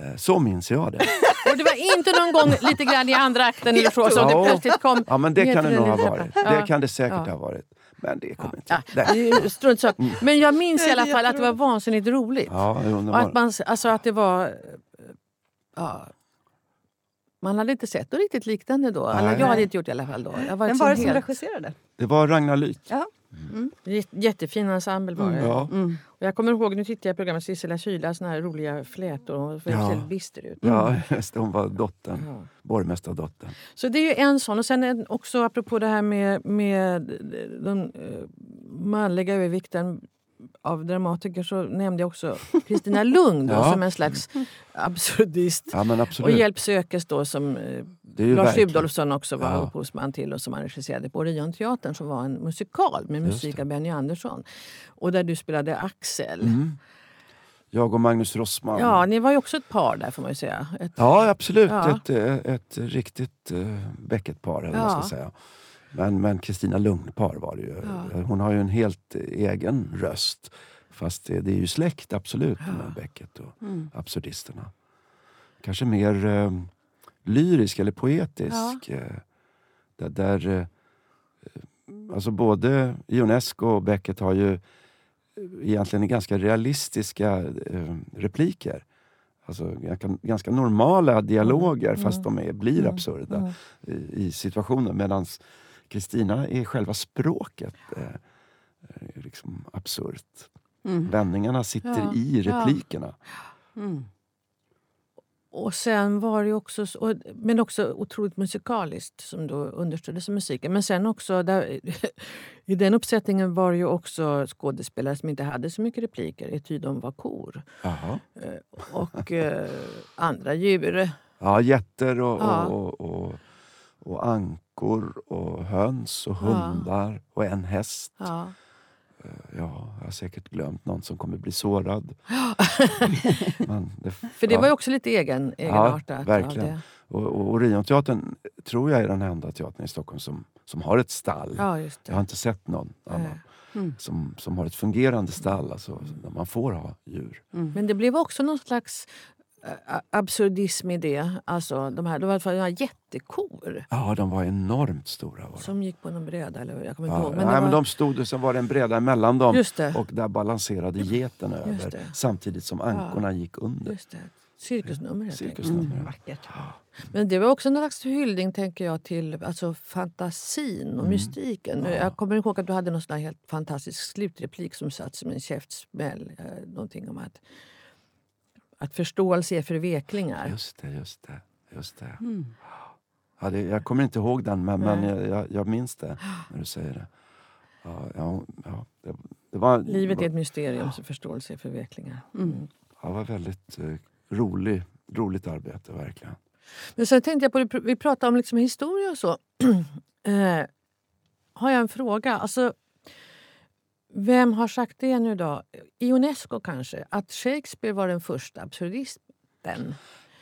Ja. Eh, Så minns jag det. Och det var inte någon gång lite grann i andra akten eller så som Ja. det plötsligt kom Ja men det kan det nog ha varit. Det Ja. kan det säkert Ja. ha varit. Men det kommer inte Ja, är ju strunt sak. Men jag minns i alla fall att det var vansinnigt roligt. Ja, det att, man, alltså att det var... Ja, man hade inte sett något riktigt liknande då. Nej. jag hade inte gjort det i alla fall då. Jag var Vem liksom var det som regisserade? det var Ragnar Lyth. Ja. Jät- Jättefin ensemble var det. Ja. Mm. Och jag kommer ihåg, nu tittar jag på programmet Sissela Kyla, såna här roliga flätor. Hon såg Ja. helt bister ut. Ja, hon var dottern. Ja. Borgmästardottern. Så det är ju en sån. Och sen en, också apropå det här med, med den eh, manliga övervikten av dramatiker så nämnde jag också Kristina Lund då, Ja. som en slags absurdist. Ja men Och absolut. Hjälp sökes då som eh, Lars Rudolfsson också var Ja. upphovsman till och som han regisserade på Orionteatern som var en musikal med musik av Benny Andersson. Och där du spelade Axel. Mm. Jag och Magnus Rossman. Ja, ni var ju också ett par där får man ju säga. Ett, Ja, absolut. Ja. Ett, eh, ett riktigt uh, Beckett-par, eller Ja. ska säga. Men, men Kristina Lugn-par var det ju. Ja. Hon har ju en helt egen röst. Fast det, det är ju släkt, absolut, med Beckett och Mm. absurdisterna. Kanske mer eh, lyrisk eller poetisk. Eh, där, där, eh, alltså både Ionesco och Beckett har ju eh, egentligen ganska realistiska eh, repliker. Alltså ganska, normala dialoger fast de är, blir absurda Mm. i, i situationen. Medan Kristina är själva språket eh, eh, liksom absurt. Mm. Vändningarna sitter Ja, i ja. replikerna. Mm. Och sen var det också, men också otroligt musikaliskt som då understöddes av musiken. Men sen också, där, i den uppsättningen var det ju också skådespelare som inte hade så mycket repliker, ty de var kor. Jaha. Eh, Och eh, andra djur. Ja, getter och, Ja. och, och, och ankor och höns och Ja. hundar och en häst. Ja. Ja, jag har säkert glömt någon som kommer bli sårad. Men det, För det ja. var ju också lite egen, egenartat. verkligen. Ja, det. Och, och Orionteatern tror jag är den enda teatern i Stockholm som, som har ett stall. ja, Jag har inte sett någon annan. Mm. som, som har ett fungerande stall, alltså där man får ha djur. Mm. Men det blev också någon slags eh, absurdism i det. Alltså, de här, det var i alla fall de här jättekor Ja, de var enormt stora. Var de. som gick på någon bräda. Eller, jag kommer inte Ja, ihåg. men, nej, var, men de stod och sen var det en bräda emellan dem och där balanserade geten över samtidigt som ankorna gick under. Just det. Cirkusnummer helt. Cirkusnummer. Mm. Vackert. Men det var också en slags hyllning tänker jag till alltså, fantasin och Mm. mystiken. Jag kommer ihåg att du hade någon helt fantastisk slutreplik som satt som en käftsmäll. Eh, någonting om att, att förståelse är förveklingar. Just det, just det. Just det. Mm. Ja, det, jag kommer inte ihåg den, men, men jag, jag, jag minns det när du säger det. Ja, ja, ja, det, det var, Livet är ett mysterium, så förståelse är förveklingar. Mm. ja, det var väldigt eh, rolig, roligt arbete, verkligen. Men sen tänkte jag på, det, vi pratade om liksom historia och så. eh, har jag en fråga. Alltså, vem har sagt det nu då? I Unesco kanske? Att Shakespeare var den första absurdisten?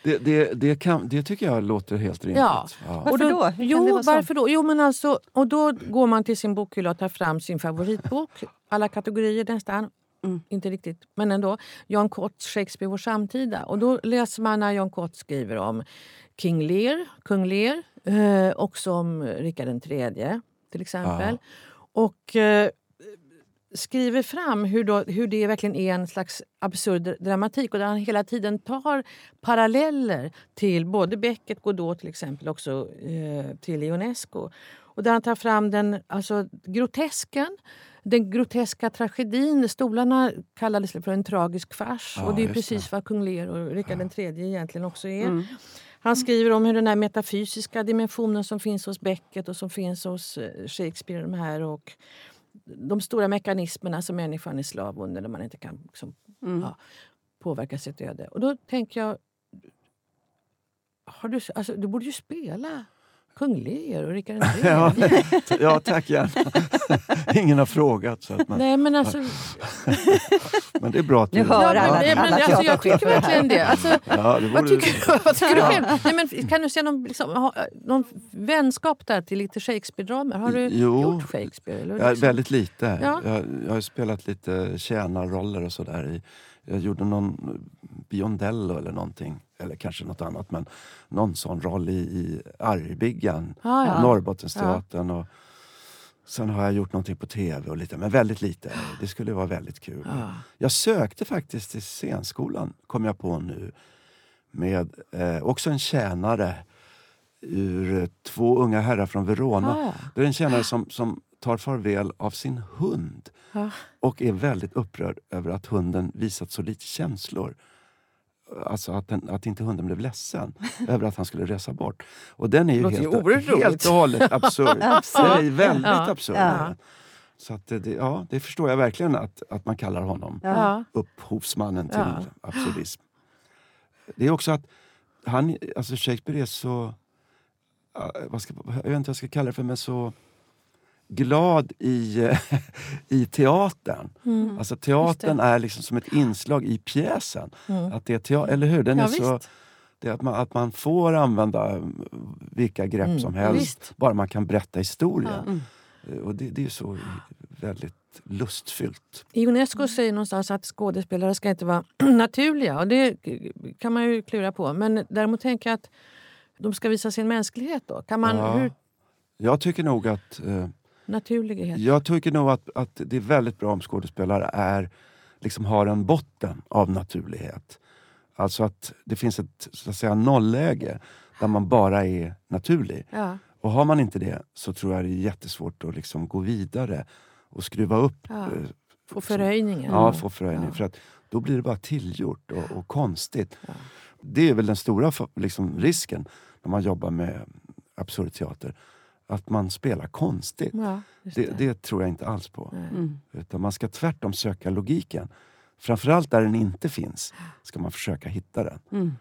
Det, det, det, kan, det tycker jag låter helt rimligt. Ja. Varför Och då? Jo, varför då? Jo, men alltså, och då går man till sin bokhylla och tar fram sin favoritbok, alla kategorier nästan. Mm. inte riktigt, men ändå. John Cotts Shakespeare, vår samtida. Och då läser man när John Cott skriver om King Lear, kung Lear, eh, också om Rikard III till exempel. Och eh, skriver fram hur, då, hur det verkligen är en slags absurd dramatik och där han hela tiden tar paralleller till både Beckett, Godot till exempel, också eh, till Ionesco. Och där han tar fram den alltså, grotesken, den groteska tragedin. Stolarna kallades för en tragisk fars Ja, och det är precis det. vad kung Lear och Rikard III egentligen också är. Mm. Han skriver om hur den här metafysiska dimensionen som finns hos Beckett och som finns hos eh, Shakespeare de här och de stora mekanismerna som människan är slav under när man inte kan liksom, Mm. Ja. påverka sitt öde. Och då tänker jag... Har du, alltså, du borde ju spela kung Lear och Rikard III. Ja, ja, tack gärna. Ingen har frågat. Så att man, Nej, men alltså... men det är bra att du... Nu hör Ja, alla- men, alla alltså, jag tycker verkligen det. Alltså, Ja, det vad, tycker du, vad tycker du själv? Nej, men, kan du se någon, liksom, ha, någon vänskap där till lite Shakespeare-dramer? Har du Jo. gjort Shakespeare? Eller Ja, liksom? väldigt lite. Ja. Jag, jag har spelat lite tjänarroller och sådär. Jag gjorde någon Biondello eller någonting. Eller kanske något annat. Men någon sån roll i, i Argbiggan. Ah, ja. Norrbottensteatern. Och sen har jag gjort någonting på tv och lite, men väldigt lite. Det skulle vara väldigt kul. Ja. Jag sökte faktiskt till scenskolan, kom jag på nu. Med eh, också en tjänare ur två unga herrar från Verona. Ah, ja. Det är en tjänare som, som tar farväl av sin hund Ja. och är väldigt upprörd över att hunden visat så lite känslor. Alltså att, den, att inte hunden blev ledsen över att han skulle resa bort. Och den är ju helt, roligt. helt och hållet absurd. Absurd. Den är väldigt Ja. absurd. Ja. Så att det, det- ja, det förstår jag verkligen att, att man kallar honom Ja. Upphovsmannen till Ja. absurdism. Det är också att han, alltså Shakespeare är så, eh, vad ska, jag vet inte vad jag ska kalla det för, men så glad i, i teatern. Mm. Alltså teatern är liksom som ett inslag i pjäsen. Mm. Att det är teater, eller hur? Den Ja, är så, det är att, man, att man får använda mm, vilka grepp Mm, som helst, visst. bara man kan berätta historien. Mm. Eh, Och det, det är så väldigt lustfyllt. I Unesco säger någonstans att skådespelare ska inte vara naturliga. Och det kan man ju klura på. Men däremot tänker jag att de ska visa sin mänsklighet då. Kan man, Ja. hur, Jag tycker nog att eh, naturlighet? Jag tycker nog att, att det är väldigt bra om skådespelare är, liksom har en botten av naturlighet. Alltså att det finns ett så att säga, nollläge där man bara är naturlig. Ja, Och har man inte det så tror jag det är jättesvårt att liksom gå vidare och skruva upp. Ja. eh, få förhöjningen. Ja, få förhöjning. Ja. För att då blir det bara tillgjort och, och konstigt. Ja. Det är väl den stora liksom, risken när man jobbar med absurd teater. Att man spelar konstigt. Ja, Det, det. det tror jag inte alls på. Mm. Utan man ska tvärtom söka logiken. Framförallt där den inte finns ska man försöka hitta den. Mm.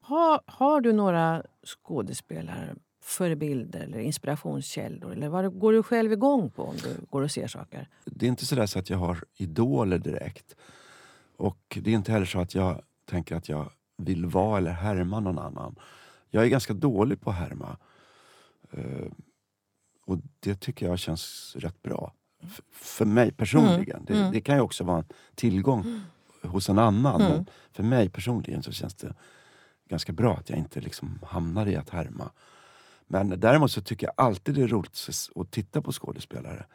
Har, har du några skådespelare förebilder eller inspirationskällor? Eller vad går du själv igång på om du går och ser saker? Det är inte sådär så att jag har idoler direkt. Och det är inte heller så att jag tänker att jag vill vara eller härma någon annan. Jag är ganska dålig på att härma. Och det tycker jag känns rätt bra. F- för mig personligen. Mm, Det, mm. det kan ju också vara en tillgång hos en annan. Mm. Men för mig personligen så känns det ganska bra att jag inte liksom hamnar i att härma. Men däremot så tycker jag alltid det är roligt att titta på skådespelare.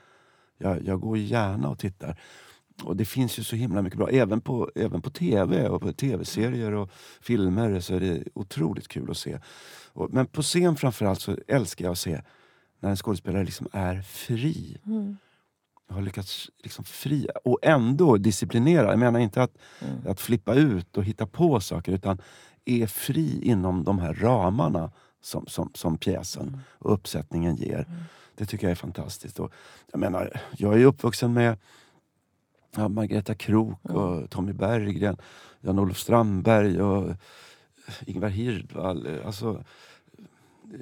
Jag, jag går gärna och tittar. Och det finns ju så himla mycket bra. Även på, även på tv och på tv-serier och filmer så är det otroligt kul att se. Och, men på scen framförallt så älskar jag att se när en skådespelare liksom är fri. Mm. Har lyckats liksom fri och ändå disciplinera. Jag menar inte att, Mm. att flippa ut och hitta på saker utan är fri inom de här ramarna som, som, som pjäsen och uppsättningen ger. Det tycker jag är fantastiskt. Och jag menar, jag är uppvuxen med ja, Margareta Krook och Tommy Berggren, Jan-Olof Strandberg och Ingvar Hirdwall. Alltså,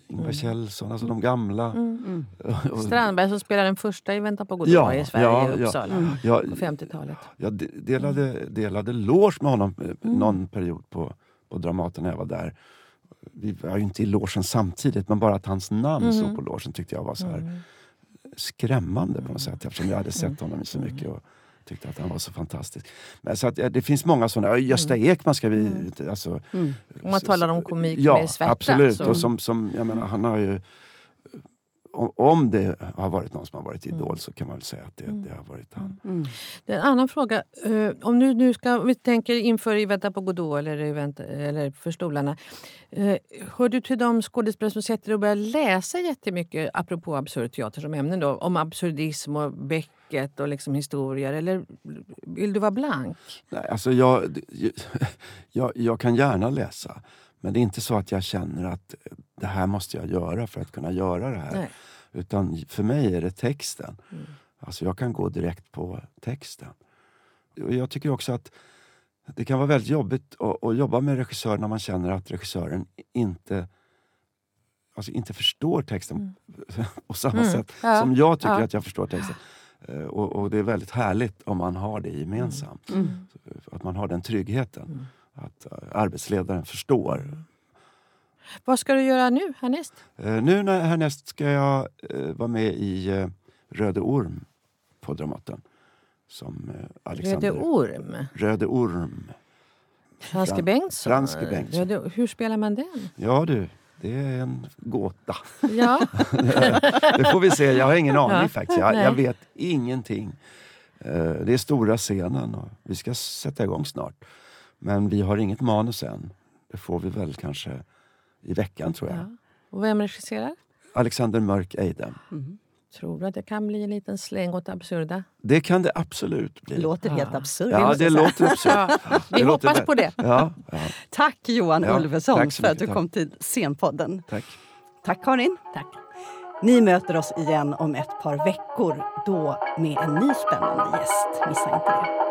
Ingvar Kjellson, alltså de gamla. Mm. Och- Strandberg som spelade den första i Väntan på Godot Ja, i Sverige, ja, i ja. Uppsala, Mm. jag, på 50-talet. jag de- delade, delade loge med honom eh, Mm. någon period på, på Dramaten när jag var där. Vi var ju inte i logen samtidigt men bara att hans namn Mhm. stod på logen tyckte jag var så här Mm. skrämmande på något sätt eftersom jag hade sett honom i så mycket och Tyckte att han var så fantastisk. Men, så att, det finns många sådana. Gösta Ekman ska vi... Alltså, mm. Om man talar om komik ja, med svärta. absolut. Så. Och som, som, jag menar, han har ju om det har varit någon som har varit idol så kan man väl säga att det, det har varit han. Mm. En annan fråga. Uh, om nu, nu ska, vi tänker inför I väntan på Godot eller, event, eller För stolarna. Uh, hör du till de skådespelare som sätter och börjar läsa jättemycket apropå absurd teater som ämnen då, om absurdism och Beckett och liksom historier? Eller vill du vara blank? Nej, alltså jag, jag, jag kan gärna läsa. Men det är inte så att jag känner att det här måste jag göra för att kunna göra det här. Nej. Utan för mig är det texten. Mm. Alltså jag kan gå direkt på texten. Och jag tycker också att det kan vara väldigt jobbigt att, att jobba med regissör när man känner att regissören inte alltså inte förstår texten mm. på samma mm. sätt ja. som jag tycker ja. att jag förstår texten. Uh, och, och, det är väldigt härligt om man har det gemensamt. Mm. Att man har den tryggheten. Att uh, arbetsledaren förstår vad ska du göra nu härnäst? Uh, nu när, härnäst ska jag uh, vara med i Röde Orm på Dramaten. Som, Alexander... Röde Orm? Röde Orm. Franske Fran Bengtsson? Franske Bengtsson. Röde, hur spelar man den? Ja du, det är en gåta. Ja. det får vi se. Jag har ingen aning Ja. faktiskt. Jag, jag vet ingenting. det är stora scenen och vi ska sätta igång snart. Men vi har inget manus än. Det får vi väl kanske i veckan tror jag. ja. Och vem regisserar? Alexander Mörk Eidem. Mm. Tror du att det kan bli en liten släng åt absurda? Det kan det absolut bli. Det låter helt Ja. absurt. ja, det låter absurt. Ja. Vi Det låter hoppas väl- på det. Ja, ja, Tack Johan Ja, Ulveson för att mycket, du tack. kom till Scenpodden. tack. Tack Karin. Tack. Ni möter oss igen om ett par veckor, då med en ny spännande gäst. Missa inte det.